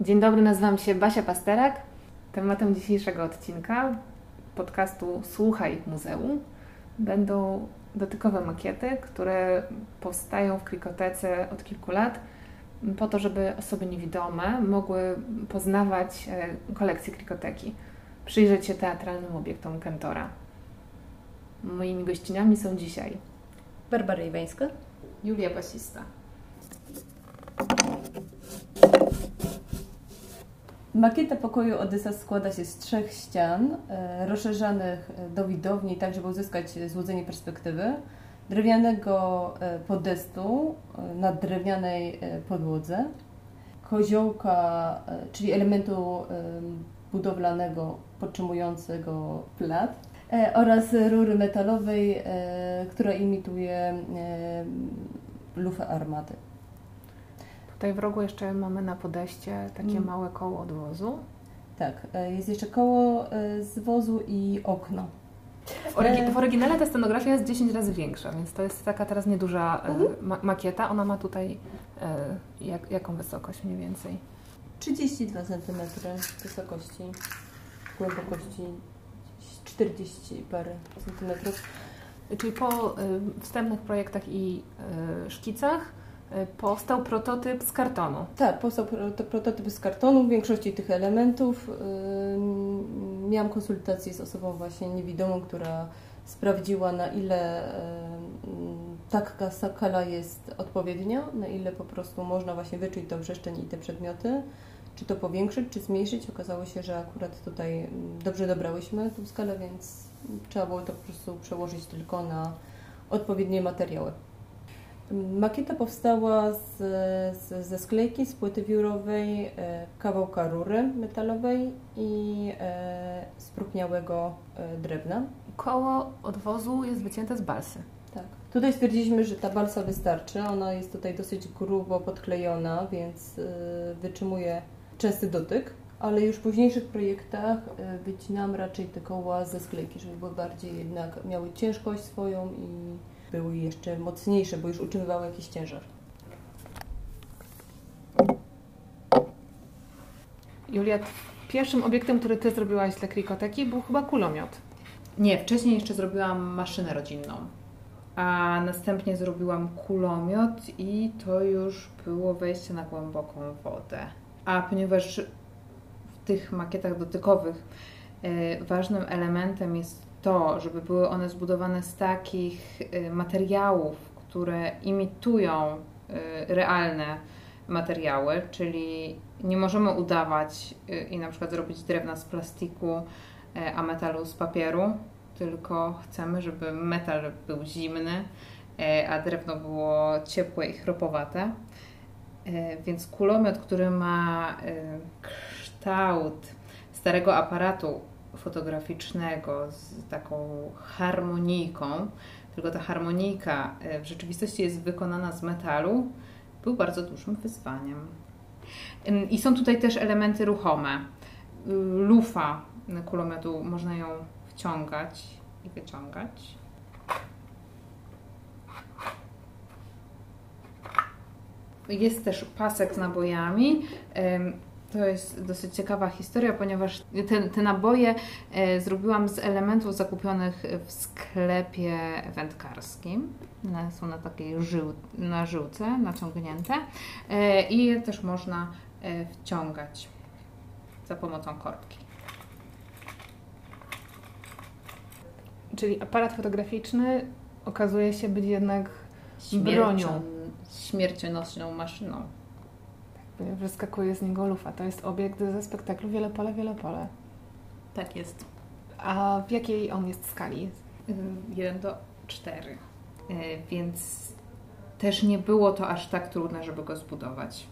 Dzień dobry, nazywam się Basia Pasterak. Tematem dzisiejszego odcinka podcastu Słuchaj Muzeum będą dotykowe makiety, które powstają w Krikotece od kilku lat po to, żeby osoby niewidome mogły poznawać e, kolekcję Krikoteki, przyjrzeć się teatralnym obiektom Kentora. Moimi gościniami są dzisiaj Barbara Iwańska, Julia Basista. Makieta pokoju Odysa składa się z trzech ścian, e, rozszerzanych do widowni, tak żeby uzyskać złudzenie perspektywy, drewnianego e, podestu e, na drewnianej e, podłodze, koziołka, e, czyli elementu e, budowlanego podtrzymującego plat e, oraz rury metalowej, e, która imituje e, lufę armaty. Tutaj w rogu jeszcze mamy na podeście takie Mm. małe koło odwozu. Tak, e, jest jeszcze koło e, z wozu i okno. W, orygi- E. w oryginale ta scenografia jest 10 razy większa, więc to jest taka teraz nieduża Mhm. ma- makieta. Ona ma tutaj jak, jaką wysokość mniej więcej? 32 cm wysokości, głębokości 40 parę centymetrów. Czyli po wstępnych projektach i szkicach powstał prototyp z kartonu. Tak, powstał pro- to prototyp z kartonu, w większości tych elementów. Ym, Miałam konsultację z osobą właśnie niewidomą, która sprawdziła na ile ym, taka skala jest odpowiednia, na ile po prostu można właśnie wyczuć tą przestrzeń i te przedmioty. Czy to powiększyć, czy zmniejszyć. Okazało się, że akurat tutaj ym, dobrze dobrałyśmy tą skalę, więc trzeba było to po prostu przełożyć tylko na odpowiednie materiały. Makieta powstała z, z, ze sklejki, z płyty wiórowej, e, kawałka rury metalowej i e, sprupniałego e, drewna. Koło odwozu jest wycięte z balsy. Tak. Tutaj stwierdziliśmy, że ta balsa wystarczy. Ona jest tutaj dosyć grubo podklejona, więc e, wytrzymuje częsty dotyk. Ale już w późniejszych projektach wycinam raczej te koła ze sklejki, żeby były bardziej jednak miały ciężkość swoją i były jeszcze mocniejsze, bo już utrzymywały jakiś ciężar. Julia, pierwszym obiektem, który Ty zrobiłaś dla Krikoteki był chyba kulomiot. Nie, wcześniej jeszcze zrobiłam maszynę rodzinną, a następnie zrobiłam kulomiot i to już było wejście na głęboką wodę. A ponieważ w tych makietach dotykowych e, ważnym elementem jest to, żeby były one zbudowane z takich e, materiałów, które imitują e, realne materiały, czyli nie możemy udawać e, i na przykład zrobić drewna z plastiku, a metalu z papieru, tylko chcemy, żeby metal był zimny, a drewno było ciepłe i chropowate. Więc kulomiot, który ma kształt starego aparatu fotograficznego z taką harmonijką, tylko ta harmonijka e, w rzeczywistości jest wykonana z metalu, był bardzo dużym wyzwaniem. I są tutaj też elementy ruchome. Y, Lufa kulomiotu można ją wciągać i wyciągać. Jest też pasek z nabojami. To jest dosyć ciekawa historia, ponieważ te, te naboje e, zrobiłam z elementów zakupionych w sklepie wędkarskim. Są na takiej żył, na żyłce naciągnięte e, i je też można e, wciągać za pomocą korbki. Czyli aparat fotograficzny okazuje się być jednak bronią. Śmiercionośną maszyną. Wyskakuje z niego lufa. To jest obiekt ze spektaklu Wiele pole, wiele pole. Tak jest. A w jakiej on jest skali? 1 do 4. Więc też nie było to aż tak trudne, żeby go zbudować,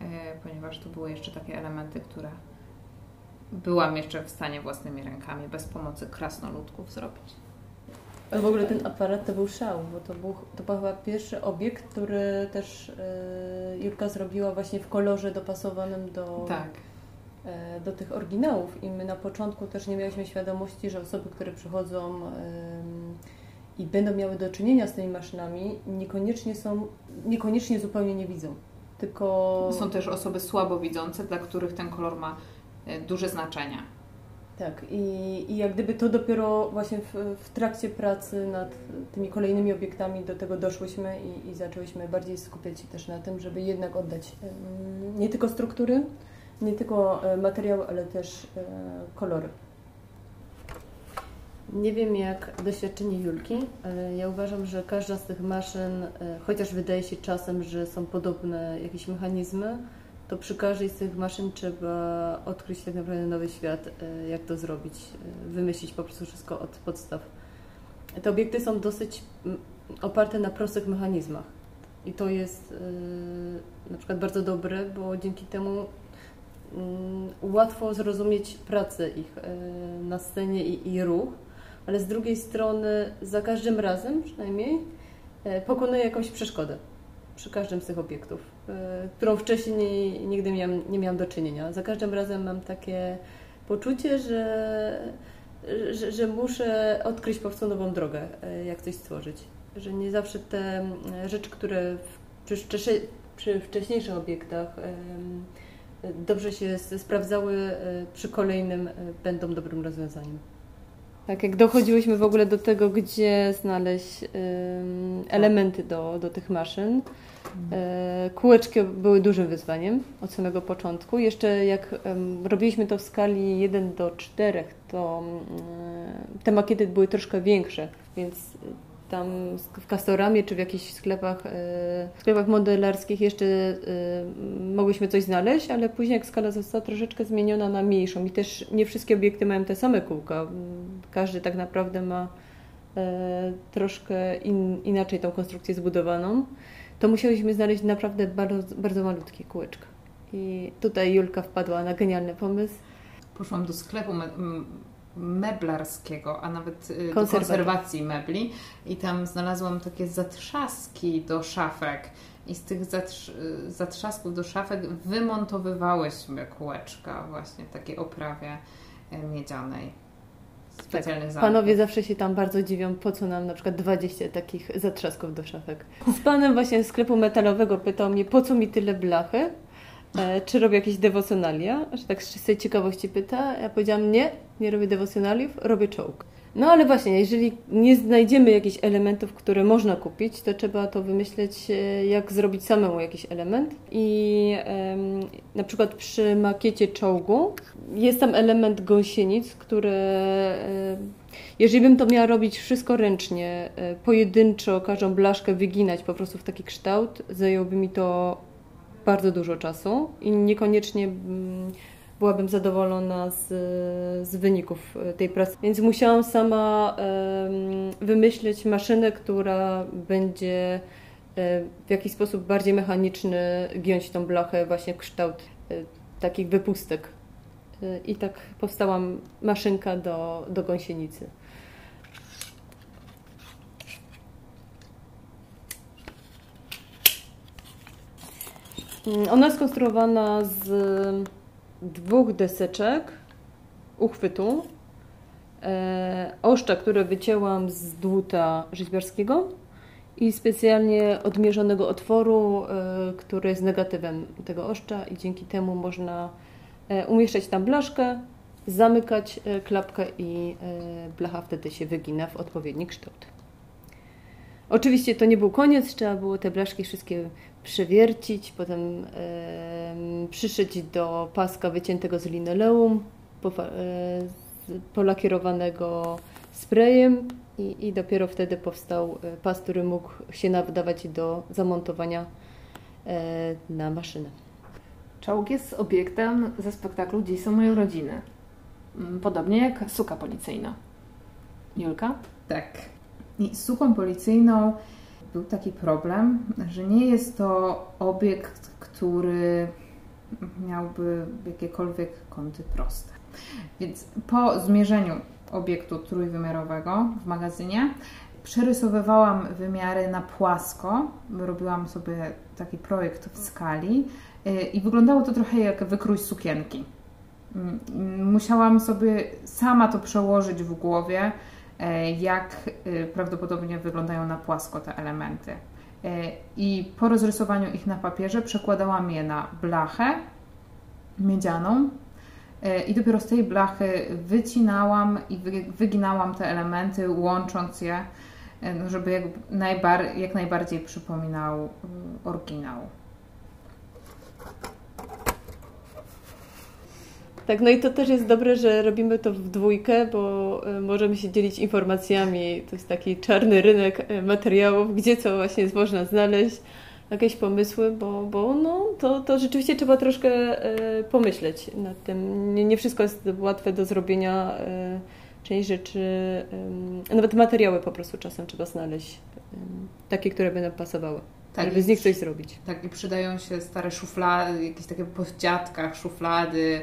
e, ponieważ to były jeszcze takie elementy, które byłam jeszcze w stanie własnymi rękami, bez pomocy krasnoludków zrobić. Ale w ogóle ten aparat to był szał, bo to był, to był chyba pierwszy obiekt, który też Jurka zrobiła właśnie w kolorze dopasowanym do, Tak. e, do tych oryginałów. I my na początku też nie mieliśmy świadomości, że osoby, które przychodzą i będą miały do czynienia z tymi maszynami, niekoniecznie są, niekoniecznie zupełnie nie widzą. tylko... Są też osoby słabowidzące, dla których ten kolor ma e, duże znaczenie. Tak, i, i jak gdyby to dopiero właśnie w, w trakcie pracy nad tymi kolejnymi obiektami do tego doszłyśmy i, i zaczęłyśmy bardziej skupiać się też na tym, żeby jednak oddać nie tylko struktury, nie tylko e, materiały, ale też e, kolory. Nie wiem jak doświadczenie Julki, ja uważam, że każda z tych maszyn, e, chociaż wydaje się czasem, że są podobne jakieś mechanizmy, to przy każdej z tych maszyn trzeba odkryć tak naprawdę nowy świat, e, jak to zrobić, e, wymyślić po prostu wszystko od podstaw. Te obiekty są dosyć oparte na prostych mechanizmach. I to jest na przykład bardzo dobre, bo dzięki temu łatwo zrozumieć pracę ich na scenie i, i ruch. Ale z drugiej strony za każdym razem przynajmniej e, pokonuję jakąś przeszkodę przy każdym z tych obiektów, e, którą wcześniej nigdy miałam, nie miałam do czynienia. Za każdym razem mam takie poczucie, że, że, że muszę odkryć po prostu nową drogę, e, jak coś stworzyć. Że nie zawsze te rzeczy, które przy, przy wcześniejszych obiektach dobrze się sprawdzały, przy kolejnym będą dobrym rozwiązaniem. Tak, jak dochodziłyśmy w ogóle do tego, gdzie znaleźć elementy do, do tych maszyn, e, kółeczki były dużym wyzwaniem od samego początku. Jeszcze jak robiliśmy to w skali 1 do 4, to te makiety były troszkę większe, więc tam w Castoramie czy w jakichś sklepach, e, sklepach modelarskich jeszcze e, mogłyśmy coś znaleźć, ale później jak skala została troszeczkę zmieniona na mniejszą i też nie wszystkie obiekty mają te same kółka. Każdy tak naprawdę ma e, troszkę in, inaczej tą konstrukcję zbudowaną, to musieliśmy znaleźć naprawdę bardzo, bardzo malutkie kółeczka. I tutaj Julka wpadła na genialny pomysł. Poszłam do sklepu meblarskiego, a nawet y, do konserwacji mebli i tam znalazłam takie zatrzaski do szafek i z tych zatrz zatrzasków do szafek wymontowywałyśmy kółeczka właśnie w takiej oprawie e, miedzianej. Tak, panowie zawsze się tam bardzo dziwią, po co nam na przykład 20 takich zatrzasków do szafek. Z panem właśnie z sklepu metalowego pytał mnie, po co mi tyle blachy? E, czy robię jakieś dewocjonalia, że tak z czystej ciekawości pyta. Ja powiedziałam nie, nie robię dewocjonaliów, robię czołg. No ale właśnie, jeżeli nie znajdziemy jakichś elementów, które można kupić, to trzeba to wymyśleć, e, jak zrobić samemu jakiś element. I na przykład przy makiecie czołgu jest tam element gąsienic, które jeżeli bym to miała robić wszystko ręcznie, e, pojedynczo każdą blaszkę wyginać po prostu w taki kształt, zajęłoby mi to bardzo dużo czasu i niekoniecznie mm, byłabym zadowolona z, z wyników e, tej pracy. Więc musiałam sama wymyślić maszynę, która będzie e, w jakiś sposób bardziej mechaniczny giąć tą blachę właśnie w kształt e, takich wypustek. I tak powstała maszynka do, do gąsienicy. Ona jest skonstruowana z dwóch deseczek uchwytu, e, oszcza, które wycięłam z dłuta rzeźbiarskiego i specjalnie odmierzonego otworu, e, który jest negatywem tego oszcza i dzięki temu można e, umieszczać tam blaszkę, zamykać klapkę i blacha wtedy się wygina w odpowiedni kształt. Oczywiście to nie był koniec, trzeba było te blaszki wszystkie przewiercić, potem e, przyszyć do paska wyciętego z linoleum, po, e, polakierowanego sprayem i, i dopiero wtedy powstał e, pas, który mógł się nadawać do zamontowania e, na maszynę. Czołg jest obiektem ze spektaklu Dziś są moje urodziny. Mm, podobnie jak suka policyjna. Julka? Tak. I suką policyjną był taki problem, że nie jest to obiekt, który miałby jakiekolwiek kąty proste. Więc po zmierzeniu obiektu trójwymiarowego w magazynie przerysowywałam wymiary na płasko, robiłam sobie taki projekt w skali y, i wyglądało to trochę jak wykrój sukienki. Mm, musiałam sobie sama to przełożyć w głowie, jak e, prawdopodobnie wyglądają na płasko te elementy. I po rozrysowaniu ich na papierze przekładałam je na blachę miedzianą i dopiero z tej blachy wycinałam i wyginałam te elementy, łącząc je, no, żeby jak, najbar jak najbardziej przypominał oryginał. Tak, no i to też jest dobre, że robimy to w dwójkę, bo e, możemy się dzielić informacjami. To jest taki czarny rynek e, materiałów, gdzie co właśnie jest można znaleźć, jakieś pomysły, bo, bo no, to, to rzeczywiście trzeba troszkę e, pomyśleć nad tym. Nie, nie wszystko jest łatwe do zrobienia. Część rzeczy, nawet materiały po prostu czasem trzeba znaleźć, takie, które by nam pasowały. Tak, żeby z nich coś zrobić. Tak, i przydają się stare szuflady, jakieś takie po dziadkach szuflady,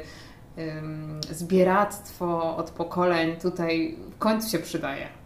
zbieractwo od pokoleń tutaj w końcu się przydaje.